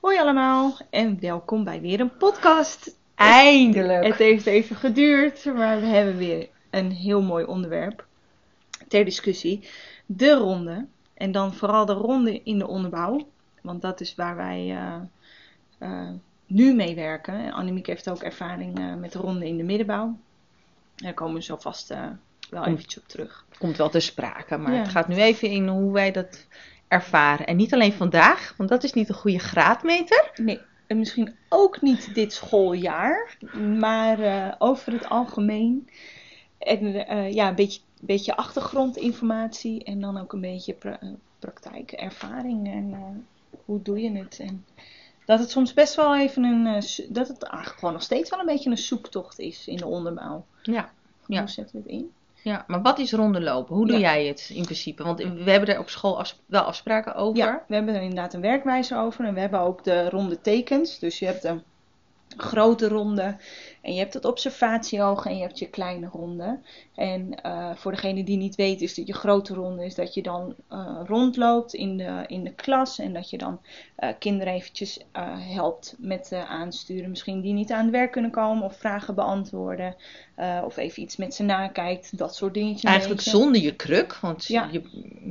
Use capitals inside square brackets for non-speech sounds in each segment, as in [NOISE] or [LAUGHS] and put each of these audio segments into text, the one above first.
Hoi allemaal en welkom bij weer een podcast. Eindelijk. Het heeft even geduurd, maar we hebben weer een heel mooi onderwerp ter discussie. De ronde. En dan vooral de ronde in de onderbouw. Want dat is waar wij uh, uh, nu mee werken. Annemiek heeft ook ervaring uh, met de ronde in de middenbouw. Daar komen we zo vast wel eventjes op terug. Komt wel te sprake, maar ja. het gaat nu even in hoe wij dat ervaren. En niet alleen vandaag, want dat is niet een goede graadmeter. Nee, en misschien ook niet dit schooljaar, maar uh, over het algemeen. En uh, ja, een beetje, beetje achtergrondinformatie en dan ook een beetje pra praktijk, ervaring en uh, hoe doe je het. En dat het soms best wel even een, dat het eigenlijk gewoon nog steeds wel een beetje een zoektocht is in de onderbouw. Ja. ja. Hoe zetten we het in? Ja, maar wat is ronde lopen? Hoe doe ja. jij het in principe? Want we hebben er op school afs wel afspraken over. Ja, we hebben er inderdaad een werkwijze over. En we hebben ook de ronde tekens. Dus je hebt een grote ronde. En je hebt het observatieoog en je hebt je kleine ronde. En uh, voor degene die niet weet, is dat je grote ronde is dat je dan uh, rondloopt in de, in de klas. En dat je dan uh, kinderen eventjes helpt met aansturen. Misschien die niet aan het werk kunnen komen of vragen beantwoorden. of even iets met ze nakijkt. Dat soort dingetjes. Eigenlijk zonder je kruk. Want ja. je,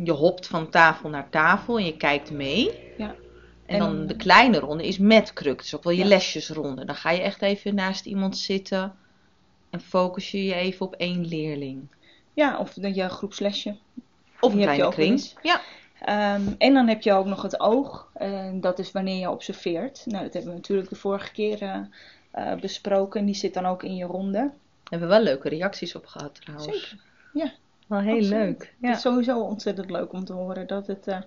je hopt van tafel naar tafel en je kijkt mee. Ja. En dan de kleine ronde is met kruk. Dus ook wel je ja. lesjesronde. Dan ga je echt even naast iemand zitten. En focus je je even op één leerling. Ja, of dan je groepslesje. Of een kleine kring. Ja. Um, en dan heb je ook nog het oog. Uh, dat is wanneer je observeert. Nou, dat hebben we natuurlijk de vorige keer uh, besproken. Die zit dan ook in je ronde. Daar hebben we wel leuke reacties op gehad trouwens. Zeker. Ja. Wel heel Absoluut. leuk. Ja. Het is sowieso ontzettend leuk om te horen dat het uh,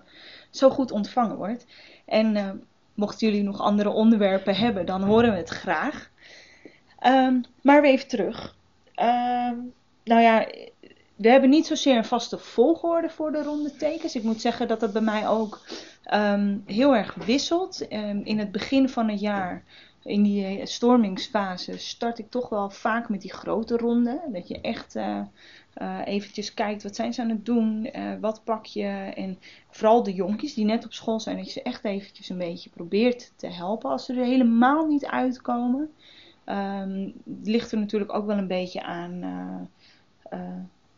zo goed ontvangen wordt. En uh, mochten jullie nog andere onderwerpen hebben, dan horen we het graag. Um, maar weer even terug. Um, nou ja, we hebben niet zozeer een vaste volgorde voor de ronde tekens. Ik moet zeggen dat dat bij mij ook um, heel erg wisselt. in het begin van het jaar in die stormingsfase start ik toch wel vaak met die grote ronde. Dat je echt uh, eventjes kijkt wat zijn ze aan het doen, uh, wat pak je. En vooral de jonkies die net op school zijn, dat je ze echt eventjes een beetje probeert te helpen als ze er helemaal niet uitkomen. Um, ligt er natuurlijk ook wel een beetje aan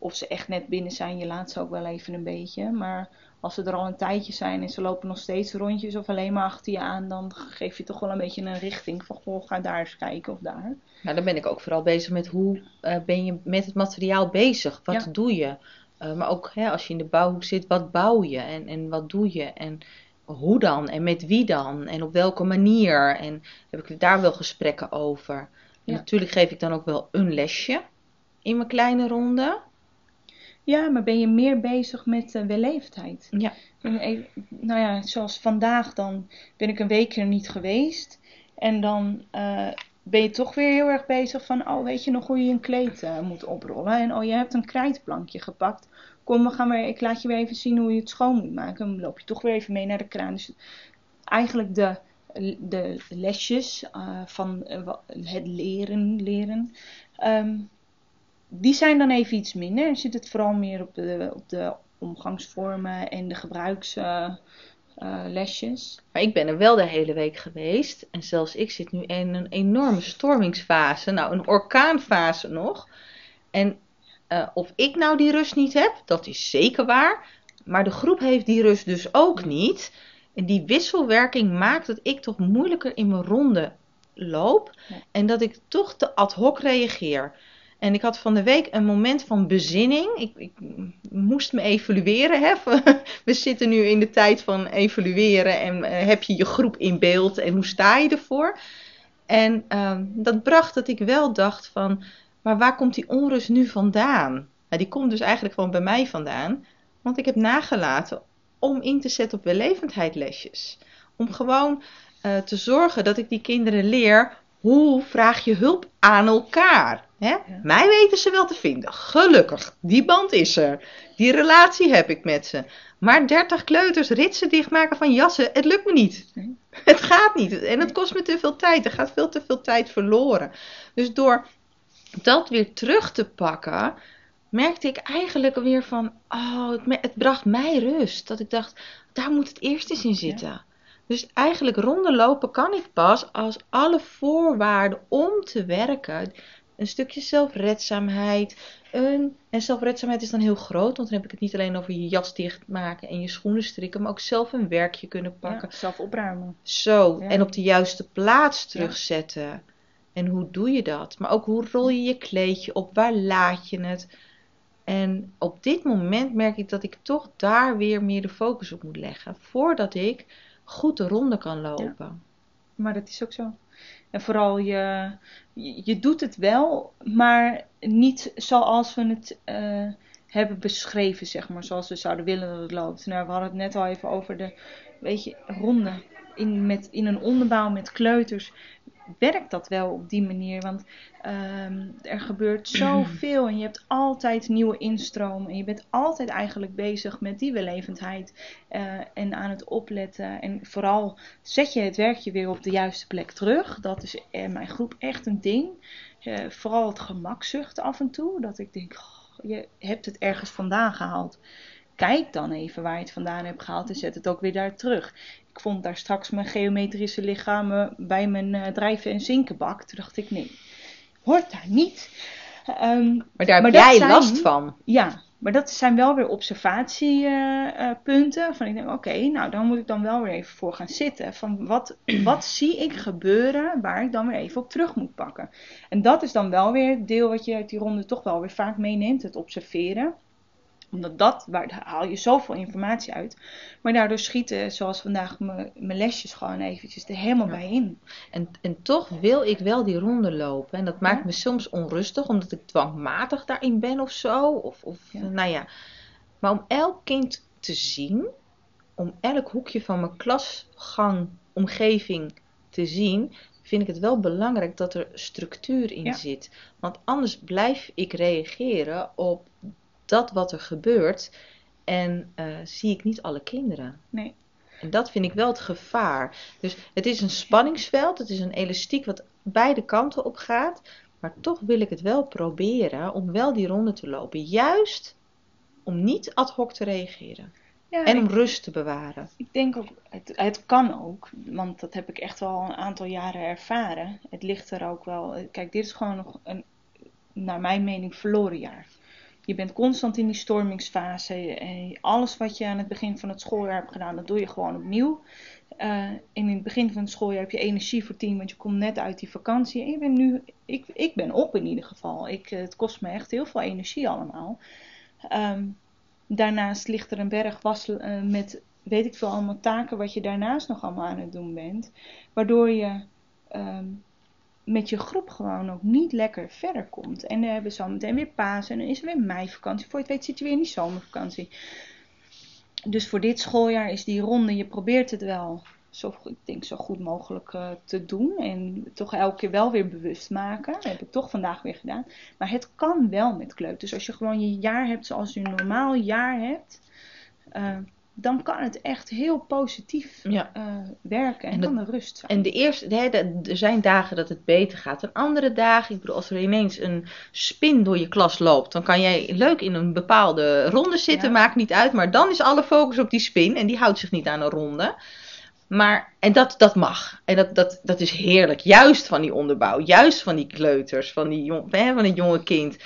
of ze echt net binnen zijn. Je laat ze ook wel even een beetje. Maar als ze er al een tijdje zijn en ze lopen nog steeds rondjes of alleen maar achter je aan, dan geef je toch wel een beetje een richting van goh, ga daar eens kijken of daar. Nou, dan ben ik ook vooral bezig met hoe uh, ben je met het materiaal bezig? Wat ja. doe je? Uh, maar ook hè, als je in de bouwhoek zit, wat bouw je en, en wat doe je? En hoe dan? En met wie dan? En op welke manier? En heb ik daar wel gesprekken over? Ja. natuurlijk geef ik dan ook wel een lesje in mijn kleine ronde. Ja, maar ben je meer bezig met uh, wellevendheid? Ja. Even, nou ja, zoals vandaag dan ben ik een week er niet geweest. En dan uh, ben je toch weer heel erg bezig van, oh weet je nog hoe je een kleed uh, moet oprollen? En oh je hebt een krijtplankje gepakt. Kom, we gaan weer, ik laat je weer even zien hoe je het schoon moet maken. Dan loop je toch weer even mee naar de kraan. Dus eigenlijk de, de lesjes van het leren, leren. Um, die zijn dan even iets minder. Dan zit het vooral meer op de, op de omgangsvormen en de gebruikslesjes. Uh, maar ik ben er wel de hele week geweest. En zelfs ik zit nu in een enorme stormingsfase. Nou, een orkaanfase nog. En uh, of ik nou die rust niet heb, dat is zeker waar. Maar de groep heeft die rust dus ook niet. En die wisselwerking maakt dat ik toch moeilijker in mijn ronde loop. Ja. En dat ik toch te ad hoc reageer. En ik had van de week een moment van bezinning. Ik, ik moest me evalueren. Hè? [LAUGHS] We zitten nu in de tijd van evalueren. En uh, heb je je groep in beeld en hoe sta je ervoor? En uh, dat bracht dat ik wel dacht van, maar waar komt die onrust nu vandaan? Nou, die komt dus eigenlijk gewoon bij mij vandaan. Want ik heb nagelaten om in te zetten op wellevendheidlesjes. Om gewoon uh, te zorgen dat ik die kinderen leer hoe vraag je hulp aan elkaar? Hè? Ja. Mij weten ze wel te vinden. Gelukkig, die band is er. Die relatie heb ik met ze. Maar 30 kleuters ritsen dichtmaken van jassen, het lukt me niet. Nee. Het gaat niet. En het kost me te veel tijd. Er gaat veel te veel tijd verloren. Dus door dat weer terug te pakken, merkte ik eigenlijk weer van, oh, het, het bracht mij rust. Dat ik dacht, daar moet het eerst eens in zitten. Ja. Dus eigenlijk ronde lopen kan ik pas als alle voorwaarden om te werken, een stukje zelfredzaamheid, een, en zelfredzaamheid is dan heel groot, want dan heb ik het niet alleen over je jas dichtmaken en je schoenen strikken, maar ook zelf een werkje kunnen pakken. Ja, zelf opruimen. Zo, Ja. en op de juiste plaats terugzetten. En hoe doe je dat? Maar ook hoe rol je je kleedje op? Waar laat je het? En op dit moment merk ik dat ik toch daar weer meer de focus op moet leggen. Voordat ik goed de ronde kan lopen. Maar dat is ook zo. En vooral je, je, je doet het wel, maar niet zoals we het eh, hebben beschreven, zeg maar. Zoals we zouden willen dat het loopt. Nou, we hadden het net al even over de, weet je, ronde. In, met, in een onderbouw met kleuters werkt dat wel op die manier. Want ehm, er gebeurt zoveel [CLEARS THROAT] en je hebt altijd nieuwe instroom. En je bent altijd eigenlijk bezig met die wellevendheid eh, en aan het opletten. En vooral zet je het werkje weer op de juiste plek terug. Dat is in mijn groep echt een ding. Eh, vooral het gemakzucht af en toe. Dat ik denk, "Goh, je hebt het ergens vandaan gehaald. Kijk dan even waar je het vandaan hebt gehaald en zet het ook weer daar terug. Ik vond daar straks mijn geometrische lichamen bij mijn eh, drijven- en zinkenbak. Toen dacht ik, nee, hoort daar niet. Ehm, Maar daar heb jij zijn- last van. ja, maar dat zijn wel weer observatiepunten. van ik denk, oké, nou dan moet ik dan wel weer even voor gaan zitten. Van wat, [CLEARS THROAT] wat zie ik gebeuren waar ik dan weer even op terug moet pakken. En dat is dan wel weer het deel wat je uit die ronde toch wel weer vaak meeneemt. Het observeren. Omdat dat, waar, daar haal je zoveel informatie uit. Maar daardoor schieten, zoals vandaag, mijn lesjes gewoon eventjes er helemaal Ja. bij in. En, en toch wil ik wel die ronde lopen. En dat maakt Ja. me soms onrustig, omdat ik dwangmatig daarin ben of zo. Of, of Ja. nou ja. Maar om elk kind te zien, om elk hoekje van mijn klasgang, omgeving te zien, vind ik het wel belangrijk dat er structuur in Ja. zit. Want anders blijf ik reageren op dat wat er gebeurt en eh, zie ik niet alle kinderen. Nee. En dat vind ik wel het gevaar. Dus het is een spanningsveld, het is een elastiek wat beide kanten op gaat. Maar toch wil ik het wel proberen om wel die ronde te lopen. Juist om niet ad hoc te reageren. Ja, En om ik- rust te bewaren. Ik denk ook, het, het kan ook, want dat heb ik echt al een aantal jaren ervaren. Het ligt er ook wel. Kijk, dit is gewoon nog een, naar mijn mening, verloren jaar. Je bent constant in die stormingsfase. En alles wat je aan het begin van het schooljaar hebt gedaan, dat doe je gewoon opnieuw. Eh, in het begin van het schooljaar heb je energie voor tien, want je komt net uit die vakantie. En je bent nu, ik, ik ben op in ieder geval. Ik, eh, het kost me echt heel veel energie allemaal. Ehm, daarnaast ligt er een berg was eh, met weet ik veel allemaal taken wat je daarnaast nog allemaal aan het doen bent. Waardoor je ehm, met je groep gewoon ook niet lekker verder komt. En dan hebben we zo meteen weer Pasen en dan is er weer meivakantie. Voor je weet zit je weer in die zomervakantie. Dus voor dit schooljaar is die ronde, je probeert het wel zo, ik denk, zo goed mogelijk eh, te doen. En toch elke keer wel weer bewust maken. Dat heb ik toch vandaag weer gedaan. Maar het kan wel met kleuters. Als je gewoon je jaar hebt zoals je een normaal jaar hebt. eh, dan kan het echt heel positief Ja. eh, werken. En, En dat- kan er rust zijn. En de eerste, de- er zijn dagen dat het beter gaat. En andere dagen, ik bedoel, als er ineens een spin door je klas loopt, dan kan jij leuk in een bepaalde ronde zitten, Ja. maakt niet uit. Maar dan is alle focus op die spin en die houdt zich niet aan een ronde. Maar, en dat, dat mag. En dat, dat, dat is heerlijk. Juist van die onderbouw, juist van die kleuters, van, die jong, hè, van het jonge kind.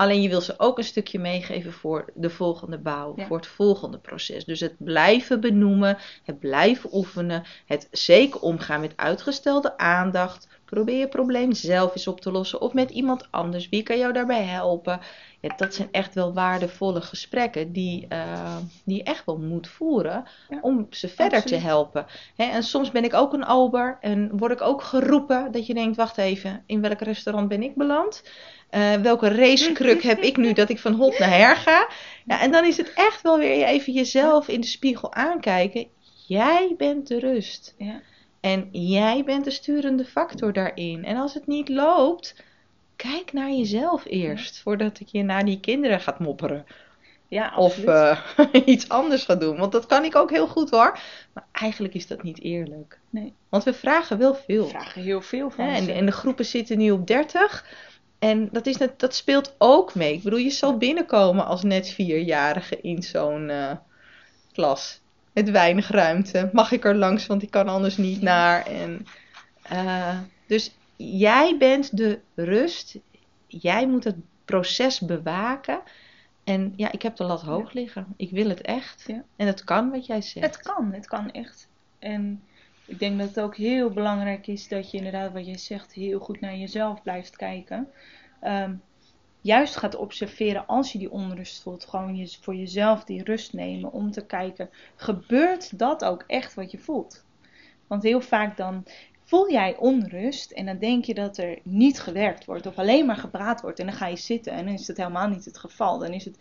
Alleen je wil ze ook een stukje meegeven voor de volgende bouw, Ja. voor het volgende proces. Dus het blijven benoemen, het blijven oefenen, het zeker omgaan met uitgestelde aandacht. Probeer je probleem zelf eens op te lossen of met iemand anders. Wie kan jou daarbij helpen? Ja, dat zijn echt wel waardevolle gesprekken die, eh, die je echt wel moet voeren Ja, om ze verder absoluut. te helpen. Hè, en soms ben ik ook een ober en word ik ook geroepen dat je denkt, wacht even, in welk restaurant ben ik beland? Eh, welke racekruk heb ik nu [LAUGHS] dat ik van hot naar her ga? Ja, en dan is het echt wel weer even jezelf in de spiegel aankijken. Jij bent de rust. Ja. En jij bent de sturende factor daarin. En als het niet loopt, kijk naar jezelf eerst. Voordat ik je naar die kinderen gaat mopperen. Ja, Of eh, [LAUGHS] iets anders gaat doen. Want dat kan ik ook heel goed hoor. Maar eigenlijk is dat niet eerlijk. Nee. Want we vragen wel veel. We vragen heel veel van Hè, en, en de groepen zitten nu op 30. En dat, is net, dat speelt ook mee. Ik bedoel, je zal binnenkomen als net vierjarige in zo'n eh, klas. Met weinig ruimte. Mag ik er langs, want ik kan anders niet naar. En, eh, dus jij bent de rust. Jij moet het proces bewaken. En ja, ik heb de lat hoog liggen. Ik wil het echt. Ja. En het kan wat jij zegt. Het kan, het kan echt. En ik denk dat het ook heel belangrijk is dat je inderdaad, wat jij zegt, heel goed naar jezelf blijft kijken. Ehm, juist gaat observeren als je die onrust voelt. Gewoon je, voor jezelf die rust nemen om te kijken, gebeurt dat ook echt wat je voelt? Want heel vaak dan voel jij onrust en dan denk je dat er niet gewerkt wordt of alleen maar gepraat wordt en dan ga je zitten en dan is dat helemaal niet het geval. Dan is het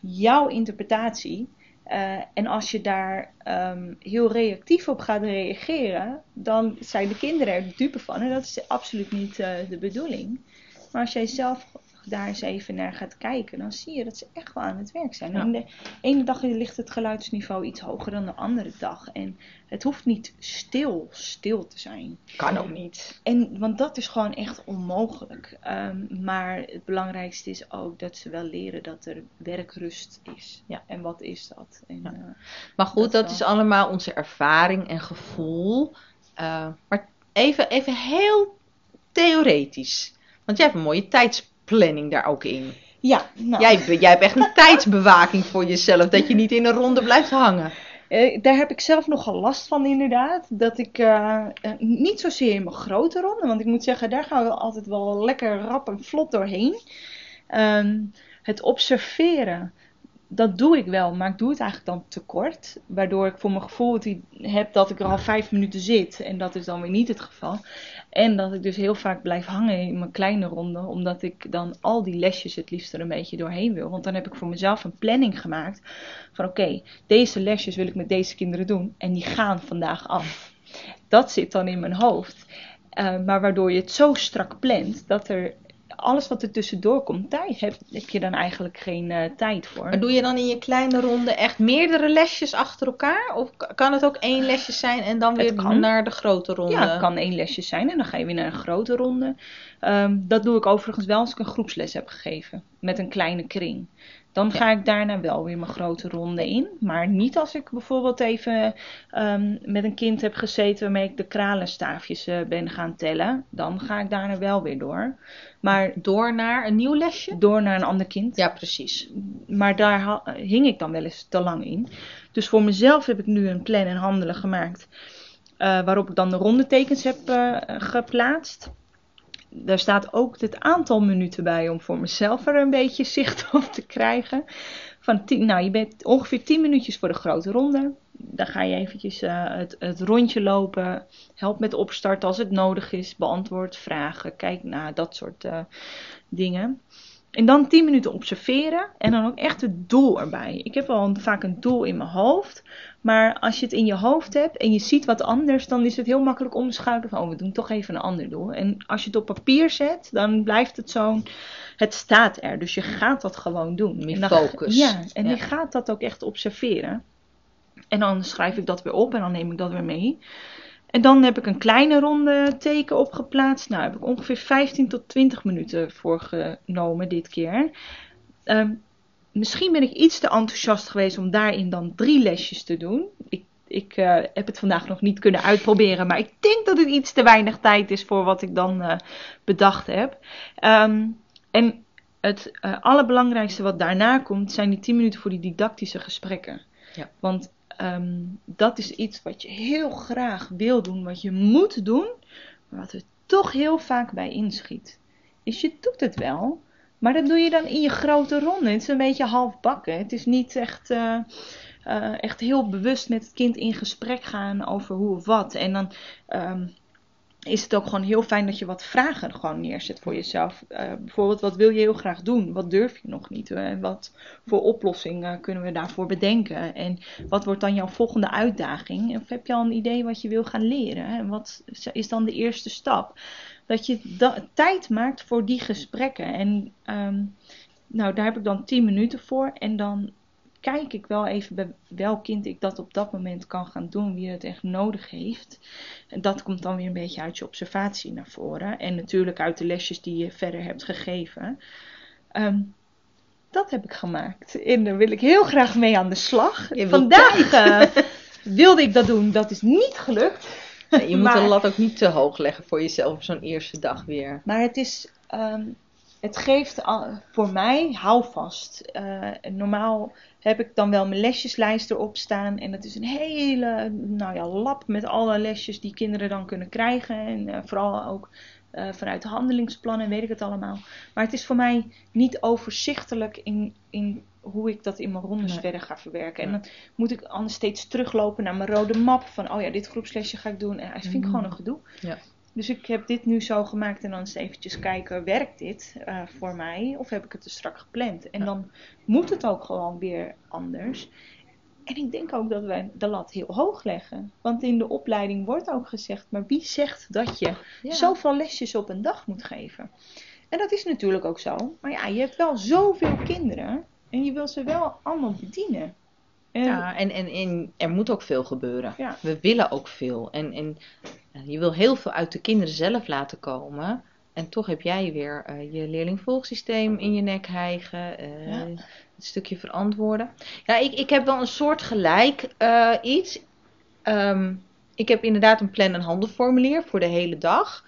jouw interpretatie. Uh, en als je daar um, heel reactief op gaat reageren, dan zijn de kinderen er dupe van. En dat is absoluut niet uh, de bedoeling. Maar als jij zelf daar eens even naar gaat kijken, dan zie je dat ze echt wel aan het werk zijn. Ja. En de ene dag ligt het geluidsniveau iets hoger dan de andere dag. En het hoeft niet stil, stil te zijn. Kan ook niet. En, want dat is gewoon echt onmogelijk. Um, maar het belangrijkste is ook dat ze wel leren dat er werkrust is. Ja. En wat is dat? En, Ja. uh, Maar goed, Dat dat, wel. is allemaal onze ervaring en gevoel. Uh, maar even, even heel theoretisch. Want jij hebt een mooie tijdsplanning daar ook in. ja, nou, Jij, jij hebt echt een [LAUGHS] tijdsbewaking voor jezelf. Dat je niet in een ronde blijft hangen. eh, daar heb ik zelf nogal last van inderdaad. Dat ik eh, eh, niet zozeer in mijn grote ronde, want ik moet zeggen, daar gaan we altijd wel lekker rap en vlot doorheen. Ehm, het observeren, dat doe ik wel, maar ik doe het eigenlijk dan te kort. Waardoor ik voor mijn gevoel het heb dat ik er al vijf minuten zit. En dat is dan weer niet het geval. En dat ik dus heel vaak blijf hangen in mijn kleine ronde. Omdat ik dan al die lesjes het liefst er een beetje doorheen wil. Want dan heb ik voor mezelf een planning gemaakt. Van oké, deze lesjes wil ik met deze kinderen doen. En die gaan vandaag af. Dat zit dan in mijn hoofd. Eh, maar waardoor je het zo strak plant dat er alles wat er tussendoor komt, daar heb, heb je dan eigenlijk geen eh, tijd voor. Maar doe je dan in je kleine ronde echt meerdere lesjes achter elkaar? Of kan het ook één lesje zijn en dan weer naar de grote ronde? Ja, het kan één lesje zijn en dan ga je weer naar een grote ronde. Ehm, dat doe ik overigens wel als ik een groepsles heb gegeven. Met een kleine kring. Dan ga ik daarna wel weer mijn grote ronde in. Maar niet als ik bijvoorbeeld even ehm, met een kind heb gezeten waarmee ik de kralenstaafjes eh, ben gaan tellen. Dan ga ik daarna wel weer door. Maar Door naar een nieuw lesje? door naar een ander kind. Ja, precies. Maar daar hing ik dan wel eens te lang in. Dus voor mezelf heb ik nu een plan en handelen gemaakt. eh, waarop ik dan de rondetekens heb eh, geplaatst. Daar staat ook het aantal minuten bij om voor mezelf er een beetje [LAUGHS] zicht op te krijgen. Van tien, nou, je bent ongeveer 10 minuutjes voor de grote ronde. Dan ga je eventjes eh, het, het rondje lopen. Help met opstarten als het nodig is. Beantwoord vragen. Kijk naar dat soort eh, dingen. En dan 10 minuten observeren en dan ook echt het doel erbij. Ik heb wel een- vaak een doel in mijn hoofd. Maar als je het in je hoofd hebt en je ziet wat anders, dan is het heel makkelijk omschakelen van, oh, we doen toch even een ander doel. En als je het op papier zet, dan blijft het zo'n, het staat er. Dus je gaat dat gewoon doen. Meer focus. Ja, en Ja. je gaat dat ook echt observeren. En dan schrijf ik dat weer op en dan neem ik dat weer mee. En dan heb ik een kleine ronde teken opgeplaatst. Nou, heb ik ongeveer 15 tot 20 minuten voor genomen dit keer. Ehm, misschien ben ik iets te enthousiast geweest om daarin dan drie lesjes te doen. Ik, ik eh, heb het vandaag nog niet kunnen uitproberen, maar ik denk dat het iets te weinig tijd is voor wat ik dan eh, bedacht heb. Ehm, en het eh, allerbelangrijkste wat daarna komt, zijn die 10 minuten voor die didactische gesprekken. Ja. Want ehm, dat is iets wat je heel graag wil doen, wat je moet doen, maar wat er toch heel vaak bij inschiet. Dus je doet het wel, maar dat doe je dan in je grote ronde. Het is een beetje half bakken. Het is niet echt, eh, eh, echt heel bewust met het kind in gesprek gaan over hoe of wat. En dan ehm, is het ook gewoon heel fijn dat je wat vragen gewoon neerzet voor jezelf. Eh, bijvoorbeeld, wat wil je heel graag doen? Wat durf je nog niet? En wat voor oplossingen kunnen we daarvoor bedenken? En wat wordt dan jouw volgende uitdaging? Of heb je al een idee wat je wil gaan leren? En wat is dan de eerste stap? Dat je tijd maakt voor die gesprekken. En ehm, nou, daar heb ik dan 10 minuten voor. En dan kijk ik wel even bij welk kind ik dat op dat moment kan gaan doen, wie het echt nodig heeft. En dat komt dan weer een beetje uit je observatie naar voren. En natuurlijk uit de lesjes die je verder hebt gegeven. Ehm, dat heb ik gemaakt. En daar wil ik heel graag mee aan de slag. Vandaag, eh, wilde ik dat doen. Dat is niet gelukt. Nee, je moet Maar- de lat ook niet te hoog leggen voor jezelf op zo'n eerste dag weer. Maar het is, ehm, het geeft voor mij houvast. Eh, normaal heb ik dan wel mijn lesjeslijst erop staan. En dat is een hele nou ja, lap met alle lesjes die kinderen dan kunnen krijgen. En eh, vooral ook eh, vanuit de handelingsplannen, weet ik het allemaal. Maar het is voor mij niet overzichtelijk in, in hoe ik dat in mijn rondes Nee. verder ga verwerken. En dan moet ik anders steeds teruglopen naar mijn rode map. Van, oh ja, dit groepslesje ga ik doen. En dat vind ik Mhm. gewoon een gedoe. Ja. Dus ik heb dit nu zo gemaakt en dan eens eventjes kijken, werkt dit eh, voor mij? Of heb ik het te strak gepland? En Ja. dan moet het ook gewoon weer anders. En ik denk ook dat wij de lat heel hoog leggen. Want in de opleiding wordt ook gezegd, maar wie zegt dat je Ja. zoveel lesjes op een dag moet geven? En dat is natuurlijk ook zo. Maar ja, je hebt wel zoveel kinderen en je wil ze wel allemaal bedienen. En Ja, en, en, en er moet ook veel gebeuren. Ja. We willen ook veel. En, en je wil heel veel uit de kinderen zelf laten komen. En toch heb jij weer eh, je leerlingvolgsysteem in je nek hijgen. eh, Ja. Het stukje verantwoorden. Ja, ik, ik heb wel een soort gelijk eh, iets. Ehm, ik heb inderdaad een plan- en handelformulier voor de hele dag.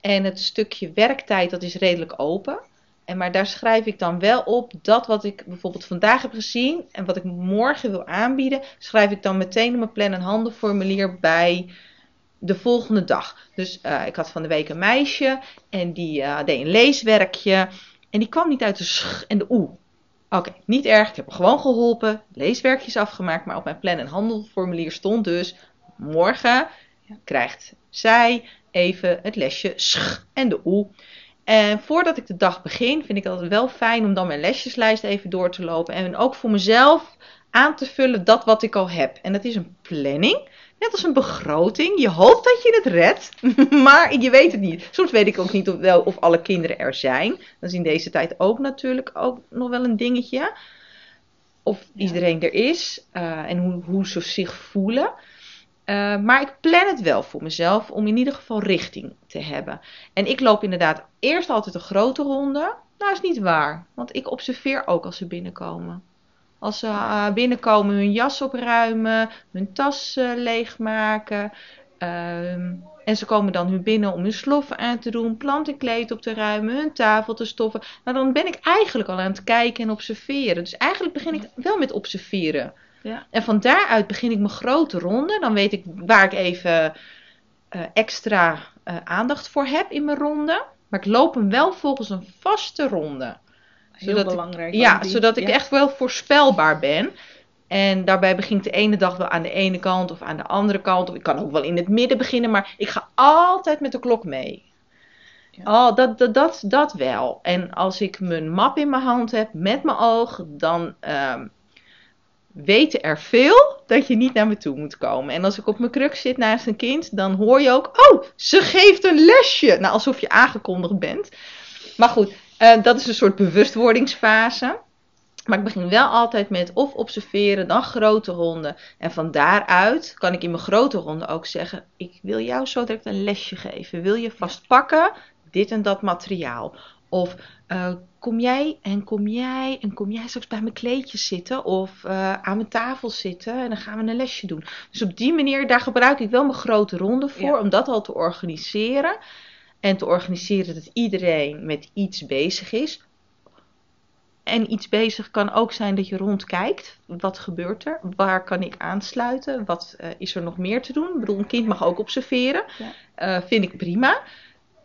En het stukje werktijd, dat is redelijk open. En maar daar schrijf ik dan wel op dat wat ik bijvoorbeeld vandaag heb gezien en wat ik morgen wil aanbieden, schrijf ik dan meteen in mijn plan- en handelformulier bij de volgende dag. Dus eh, ik had van de week een meisje en die eh, deed een leeswerkje en die kwam niet uit de sch en de oe. Oké, niet erg, ik heb haar gewoon geholpen, leeswerkjes afgemaakt, maar op mijn plan- en handelformulier stond dus morgen krijgt zij even het lesje sch en de oe. En voordat ik de dag begin, vind ik het altijd wel fijn om dan mijn lesjeslijst even door te lopen. En ook voor mezelf aan te vullen dat wat ik al heb. En dat is een planning. Net als een begroting. Je hoopt dat je het redt, [LAUGHS] maar je weet het niet. Soms weet ik ook niet of, wel, of alle kinderen er zijn. Dat is in deze tijd ook natuurlijk ook nog wel een dingetje. Of Ja. iedereen er is eh, en hoe, hoe ze zich voelen. Eh, maar ik plan het wel voor mezelf om in ieder geval richting te hebben. En ik loop inderdaad eerst altijd een grote ronde. Nou, is niet waar. Want ik observeer ook als ze binnenkomen. Als ze eh, binnenkomen, hun jas opruimen, hun tas eh, leegmaken. Ehm, en ze komen dan nu binnen om hun sloffen aan te doen, plant en kleed op te ruimen, hun tafel te stoffen. Maar dan ben ik eigenlijk al aan het kijken en observeren. Dus eigenlijk begin ik wel met observeren. Ja. En van daaruit begin ik mijn grote ronde. Dan weet ik waar ik even eh, extra aandacht voor heb in mijn ronde. Maar ik loop hem wel volgens een vaste ronde. Heel ik- belangrijk. Ja, die- zodat ik echt wel voorspelbaar ben. En daarbij begin ik de ene dag wel aan de ene kant of aan de andere kant. Of ik kan ook wel in het midden beginnen, maar ik ga altijd met de klok mee. Ja. Oh, dat, dat, dat, dat wel. En als ik mijn map in mijn hand heb met mijn oog, dan ehm, weten er veel dat je niet naar me toe moet komen. En als ik op mijn kruk zit naast een kind, dan hoor je ook, oh, ze geeft een lesje. Nou, alsof je aangekondigd bent. Maar goed, eh, dat is een soort bewustwordingsfase. Maar ik begin wel altijd met of observeren, dan grote honden. En van daaruit kan ik in mijn grote honden ook zeggen: Ik wil jou zo direct een lesje geven. Wil je vast pakken dit en dat materiaal? Of eh, kom jij en kom jij en kom jij straks bij mijn kleedjes zitten of eh, aan mijn tafel zitten en dan gaan we een lesje doen. Dus op die manier, daar gebruik ik wel mijn grote ronde voor Ja. om dat al te organiseren. En te organiseren dat iedereen met iets bezig is. En iets bezig kan ook zijn dat je rondkijkt. Wat gebeurt er? Waar kan ik aansluiten? Wat eh, is er nog meer te doen? Ik bedoel, een kind mag ook observeren. Ja. Eh, vind ik prima.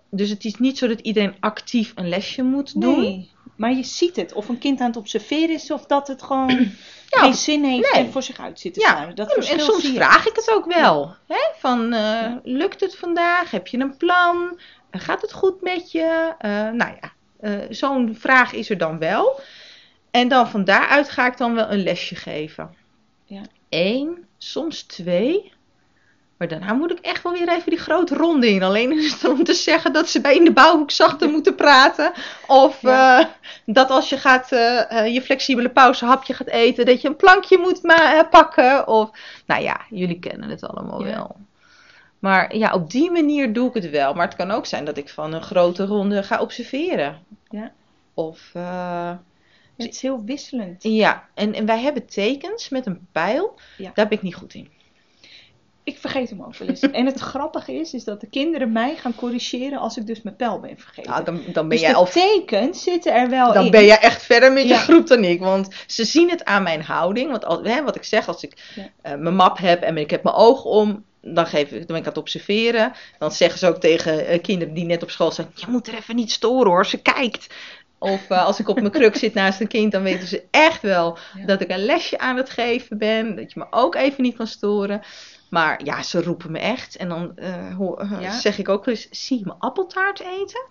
Dus het is niet zo dat iedereen actief een lesje moet doen. Nee, maar je ziet het. Of een kind aan het observeren is of dat het gewoon [CLEARS THROAT] Ja, geen zin heeft nee. en voor zich uit zit te Ja. Dat en, soms vraag ik het ook wel. Hè? Van, eh, lukt het vandaag? Heb je een plan? Gaat het goed met je? Eh, nou ja, eh, zo'n vraag is er dan wel. En dan van daaruit ga ik dan wel een lesje geven. Ja. Eén, soms twee. Maar daarna moet ik echt wel weer even die grote ronde in. Alleen is het om te zeggen dat ze bij in de bouwhoek zachter moeten praten. Of Ja. eh, dat als je gaat, eh, je flexibele pauzehapje gaat eten, dat je een plankje moet ma- pakken. Of, nou ja, jullie kennen het allemaal Ja. wel. Maar ja, op die manier doe ik het wel. Maar het kan ook zijn dat ik van een grote ronde ga observeren. Ja. Of, eh, Het is heel wisselend. ja, en, en wij hebben tekens met een pijl. Ja. Daar ben ik niet goed in. Ik vergeet hem ook wel eens. en het grappige is, is dat de kinderen mij gaan corrigeren als ik dus mijn pijl ben vergeten. Nou, dan, dan ben dus jij de al tekens zitten er wel dan in. ben jij echt verder met je groep dan ik. Want ze zien het aan mijn houding. Want al, hè, wat ik zeg, als ik Ja. eh, mijn map heb en ik heb mijn oog om, dan, geef, ik- dan ben ik aan het observeren. Dan zeggen ze ook tegen eh, kinderen die net op school zijn: Je moet er even niet storen hoor, ze kijkt. Of eh, als ik op mijn kruk zit naast een kind, dan weten ze echt wel Ja. dat ik een lesje aan het geven ben. Dat je me ook even niet kan storen. Maar ja, ze roepen me echt. En dan eh, hoor- Ja. zeg ik ook eens: Zie je me appeltaart eten?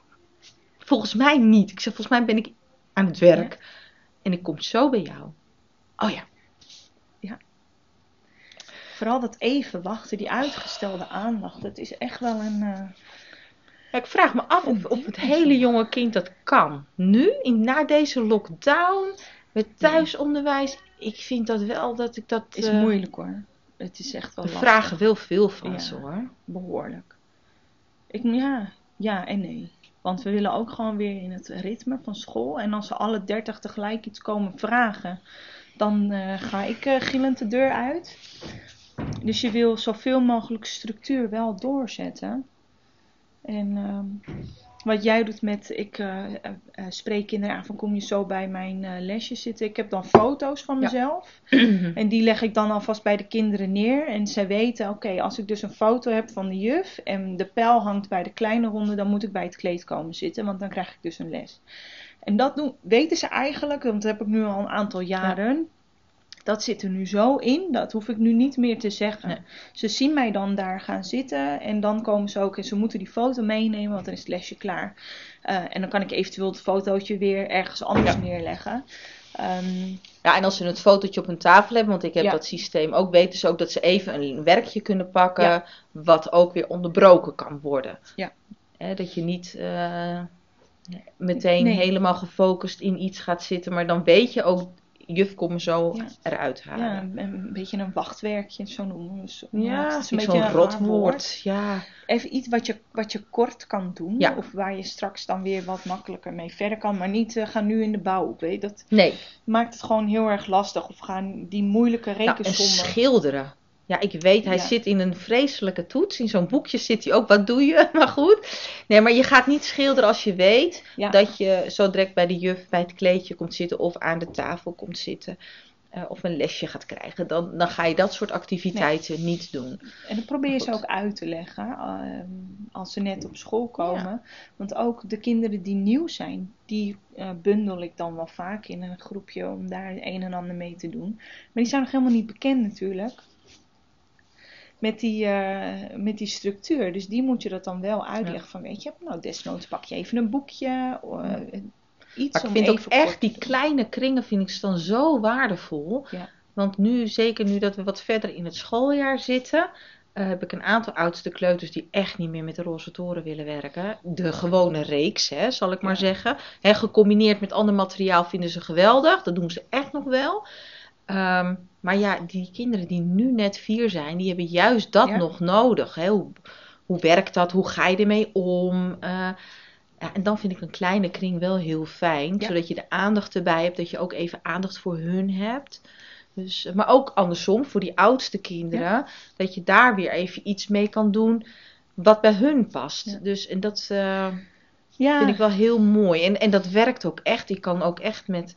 Volgens mij niet. Ik zeg: Volgens mij ben ik aan het werk. En ik kom zo bij jou. Oh ja. Vooral dat even wachten, die uitgestelde aandacht, dat is echt wel een... eh, Ja, Ik vraag me af of, of het hele jonge kind dat kan. Nu, in, na deze lockdown, met thuisonderwijs. Ik vind dat wel dat ik dat. is eh, moeilijk hoor. Het is echt wel We lastig. vragen wel veel van Ja. ze hoor. Behoorlijk. Ik, ja, ja en nee. Want we willen ook gewoon weer in het ritme van school. En als ze alle dertig tegelijk iets komen vragen, dan eh, ga ik eh, gillend de deur uit. Dus je wil zoveel mogelijk structuur wel doorzetten. En ehm, wat jij doet met, ik eh, eh, spreek kinderen aan van kom je zo bij mijn eh, lesje zitten. Ik heb dan foto's van Ja. mezelf. [CLEARS THROAT] En die leg ik dan alvast bij de kinderen neer. En zij weten, oké, als ik dus een foto heb van de juf en de pijl hangt bij de kleine ronde, dan moet ik bij het kleed komen zitten, want dan krijg ik dus een les. En dat doen, weten ze eigenlijk, want dat heb ik nu al een aantal jaren. Dat zit er nu zo in, dat hoef ik nu niet meer te zeggen. Nee. Ze zien mij dan daar gaan zitten en dan komen ze ook en ze moeten die foto meenemen, want dan is het lesje klaar. Eh, en dan kan ik eventueel het fotootje weer ergens anders Ja. neerleggen. Ehm, Ja, en als ze het fotootje op hun tafel hebben, want ik heb Ja. dat systeem ook, weten ze ook dat ze even een werkje kunnen pakken, Ja. wat ook weer onderbroken kan worden. Ja. Hè, dat je niet eh, meteen Nee. helemaal gefocust in iets gaat zitten, maar dan weet je ook, juf komt me zo Ja. eruit Ja, halen. een, een beetje een wachtwerkje, zo noemen het. Ja, het is een beetje een raar rot woord. Ja. Even iets wat je, wat je kort kan doen. Ja. Of waar je straks dan weer wat makkelijker mee verder kan. Maar niet uh, gaan nu in de bouw op. Weet. je. Dat Nee, maakt het gewoon heel erg lastig. Of gaan die moeilijke nou, en rekensommen. schilderen. Ja, ik weet, hij Ja. zit in een vreselijke toets. In zo'n boekje zit hij ook. Wat doe je? [LAUGHS] Maar goed. Nee, maar je gaat niet schilderen als je weet Ja. dat je zo direct bij de juf bij het kleedje komt zitten of aan de tafel komt zitten. eh, of een lesje gaat krijgen. Dan, dan ga je dat soort activiteiten niet doen. En dan probeer je ze ook uit te leggen. ehm, als ze net op school komen. Want ook de kinderen die nieuw zijn. Die eh, bundel ik dan wel vaak in een groepje. Om daar een en ander mee te doen. Maar die zijn nog helemaal niet bekend natuurlijk. Met die, eh, met die structuur. Dus die moet je dat dan wel uitleggen. Van weet je, nou desnoods pak je even een boekje. eh, iets Maar ik om vind ook echt die kleine kringen vind ik dan zo waardevol. Ja. Want nu, zeker nu dat we wat verder in het schooljaar zitten, eh, heb ik een aantal oudste kleuters die echt niet meer met de roze toren willen werken. De gewone reeks, hè, zal ik maar Ja. zeggen. Hè, gecombineerd met ander materiaal vinden ze geweldig. Dat doen ze echt nog wel. Ehm, maar ja, die kinderen die nu net vier zijn, die hebben juist dat Ja. nog nodig. Hè? Hoe, hoe werkt dat? Hoe ga je ermee om? Eh, ja, en dan vind ik een kleine kring wel heel fijn, Ja. zodat je de aandacht erbij hebt, dat je ook even aandacht voor hun hebt. Dus, maar ook andersom, voor die oudste kinderen, dat je daar weer even iets mee kan doen wat bij hun past. Dus, en dat eh, vind ik wel heel mooi. En, en dat werkt ook echt. Ik kan ook echt met,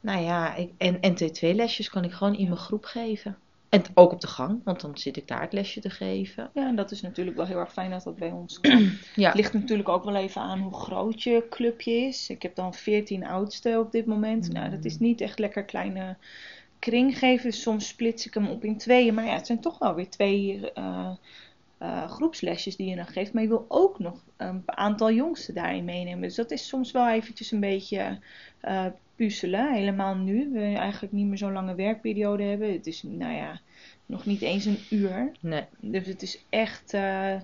nou ja, ik, en NT2-lesjes kan ik gewoon in mijn groep geven. En ook op de gang, want dan zit ik daar het lesje te geven. ja, en dat is natuurlijk wel heel erg fijn dat dat bij ons [CLEARS THROAT] kan. Ja, Het ligt natuurlijk ook wel even aan hoe groot je clubje is. Ik heb dan 14 oudsten op dit moment. Nou, dat is niet echt lekker kleine kring geven. Soms splits ik hem op in tweeën. Maar ja, het zijn toch wel weer twee eh, eh, groepslesjes die je dan geeft. Maar je wil ook nog een aantal jongsten daarin meenemen. Dus dat is soms wel eventjes een beetje eh, puzzelen. Helemaal nu. We eigenlijk niet meer zo'n lange werkperiode hebben. Het is, nou ja, nog niet eens een uur. nee. Dus het is echt, eh, eh,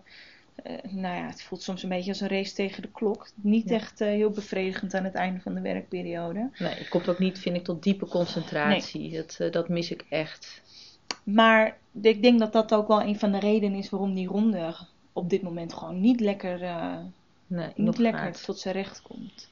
nou ja, het voelt soms een beetje als een race tegen de klok. Niet echt eh, heel bevredigend aan het einde van de werkperiode. nee, het komt ook niet, vind ik, tot diepe concentratie. Dat, eh, dat mis ik echt. Maar ik denk dat dat ook wel een van de redenen is waarom die ronde op dit moment gewoon niet lekker, Nee, niet lekker gaat. tot zijn recht komt.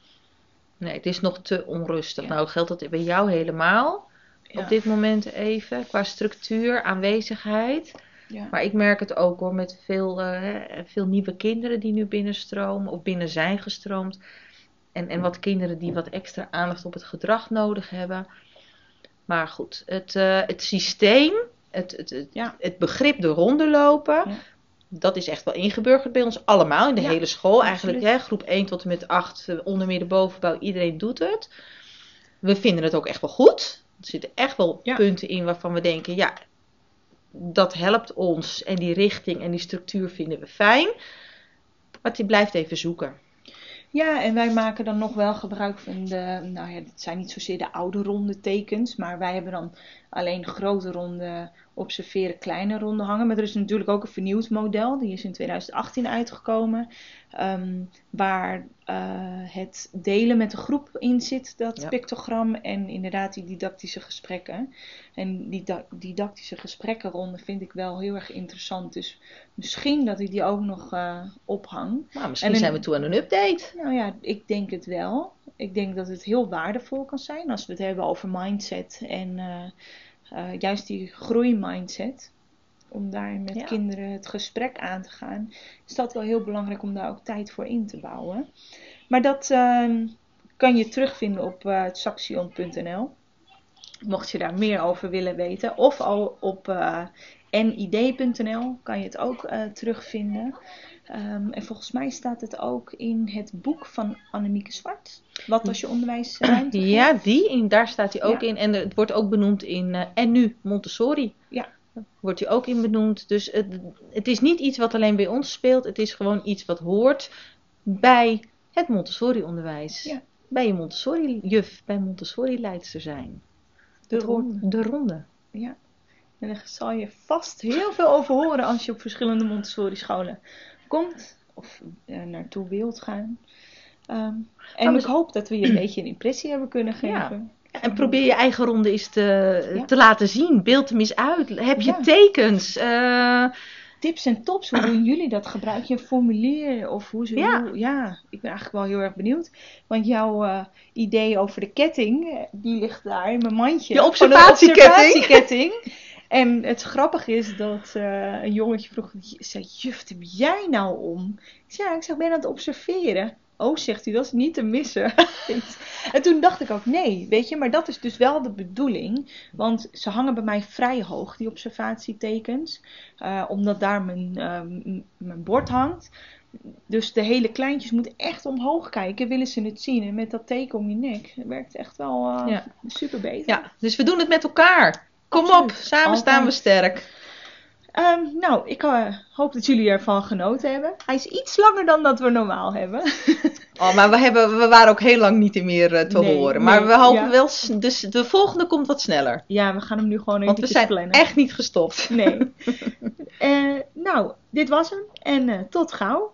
Nee, het is nog te onrustig. Ja. Nou, geldt dat bij jou helemaal Ja. op dit moment even, qua structuur, aanwezigheid. Ja. Maar ik merk het ook hoor, met veel, eh, veel nieuwe kinderen die nu binnenstromen of binnen zijn gestroomd. En, en wat kinderen die wat extra aandacht op het gedrag nodig hebben. Maar goed, het, eh, het systeem, het, het, het, Ja. het begrip de ronde lopen, Ja. Dat is echt wel ingeburgerd bij ons allemaal in de Ja, hele school. Eigenlijk hè, groep 1 tot en met 8, eh, onder midden bovenbouw, iedereen doet het. We vinden het ook echt wel goed. Er zitten echt wel Ja. punten in waarvan we denken, ja, dat helpt ons en die richting en die structuur vinden we fijn. Maar die blijft even zoeken. Ja, en wij maken dan nog wel gebruik van de, nou ja, het zijn niet zozeer de oude ronde tekens, maar wij hebben dan alleen grote ronde observeren, kleine ronde hangen. Maar er is natuurlijk ook een vernieuwd model, die is in 2018 uitgekomen, ehm, waar eh, het delen met de groep in zit, dat Ja. pictogram, en inderdaad die didactische gesprekken. En die da- didactische gesprekkenronde vind ik wel heel erg interessant, dus misschien dat ik die ook nog eh, ophang. Nou, misschien En een- zijn we toe aan een update. Nou ja, ik denk het wel. Ik denk dat het heel waardevol kan zijn als we het hebben over mindset en eh, eh, juist die groeimindset. Om daar met Ja. kinderen het gesprek aan te gaan, is dat wel heel belangrijk om daar ook tijd voor in te bouwen. Maar dat ehm, kan je terugvinden op eh saxion.nl. Mocht je daar meer over willen weten. Of al op eh, nid.nl kan je het ook terugvinden. Ehm, en volgens mij staat het ook in het boek van Annemieke Zwart. Wat als je onderwijsruimte. Ja, die, in, daar staat hij ook Ja. in. En het wordt ook benoemd in eh, En nu Montessori. Ja. Wordt hij ook in benoemd. Dus het, het is niet iets wat alleen bij ons speelt. Het is gewoon iets wat hoort bij het Montessori-onderwijs. Ja. Bij je Montessori-juf, bij Montessori-leidster zijn. De hoort- ronde. De ronde. Ja. En daar zal je vast heel veel over horen als je op verschillende Montessori scholen komt. Of eh, naartoe wilt gaan. Ehm, en we- ik hoop dat we je een beetje een impressie hebben kunnen geven. Ja, En probeer je eigen ronde eens te, Ja. te laten zien. Beeld hem eens uit. Heb je Ja. tekens? Eh, Tips en tops, hoe doen jullie dat? Gebruik je een formulier? Of hoe ze, Ja. hoe- ja, ik ben eigenlijk wel heel erg benieuwd. Want jouw eh, idee over de ketting, die ligt daar in mijn mandje. Je observatieketting. En het grappige is dat eh, een jongetje vroeg, zei, juf, heb jij nou om? Ik zei, ja, ik zeg, ben aan het observeren? Oh, zegt hij, dat is niet te missen. [LAUGHS] en toen dacht ik ook, nee, weet je, maar dat is dus wel de bedoeling. Want ze hangen bij mij vrij hoog, die observatietekens. Eh, omdat daar mijn, eh, m- mijn bord hangt. Dus de hele kleintjes moeten echt omhoog kijken, willen ze het zien. En met dat teken om je nek, werkt echt wel eh, Ja. super beter. ja, dus we doen het met elkaar. Kom op, samen Altijd. staan we sterk. Ehm, nou, ik eh, hoop dat jullie ervan genoten hebben. Hij is iets langer dan dat we normaal hebben. [LAUGHS] Oh, maar we, hebben, we waren ook heel lang niet meer eh, te Nee, horen. Maar nee, we hopen ja. wel, dus de volgende komt wat sneller. ja, we gaan hem nu gewoon Want even we zijn plannen. echt niet gestopt. Nee. [LAUGHS] Eh, nou, dit was hem. En tot gauw.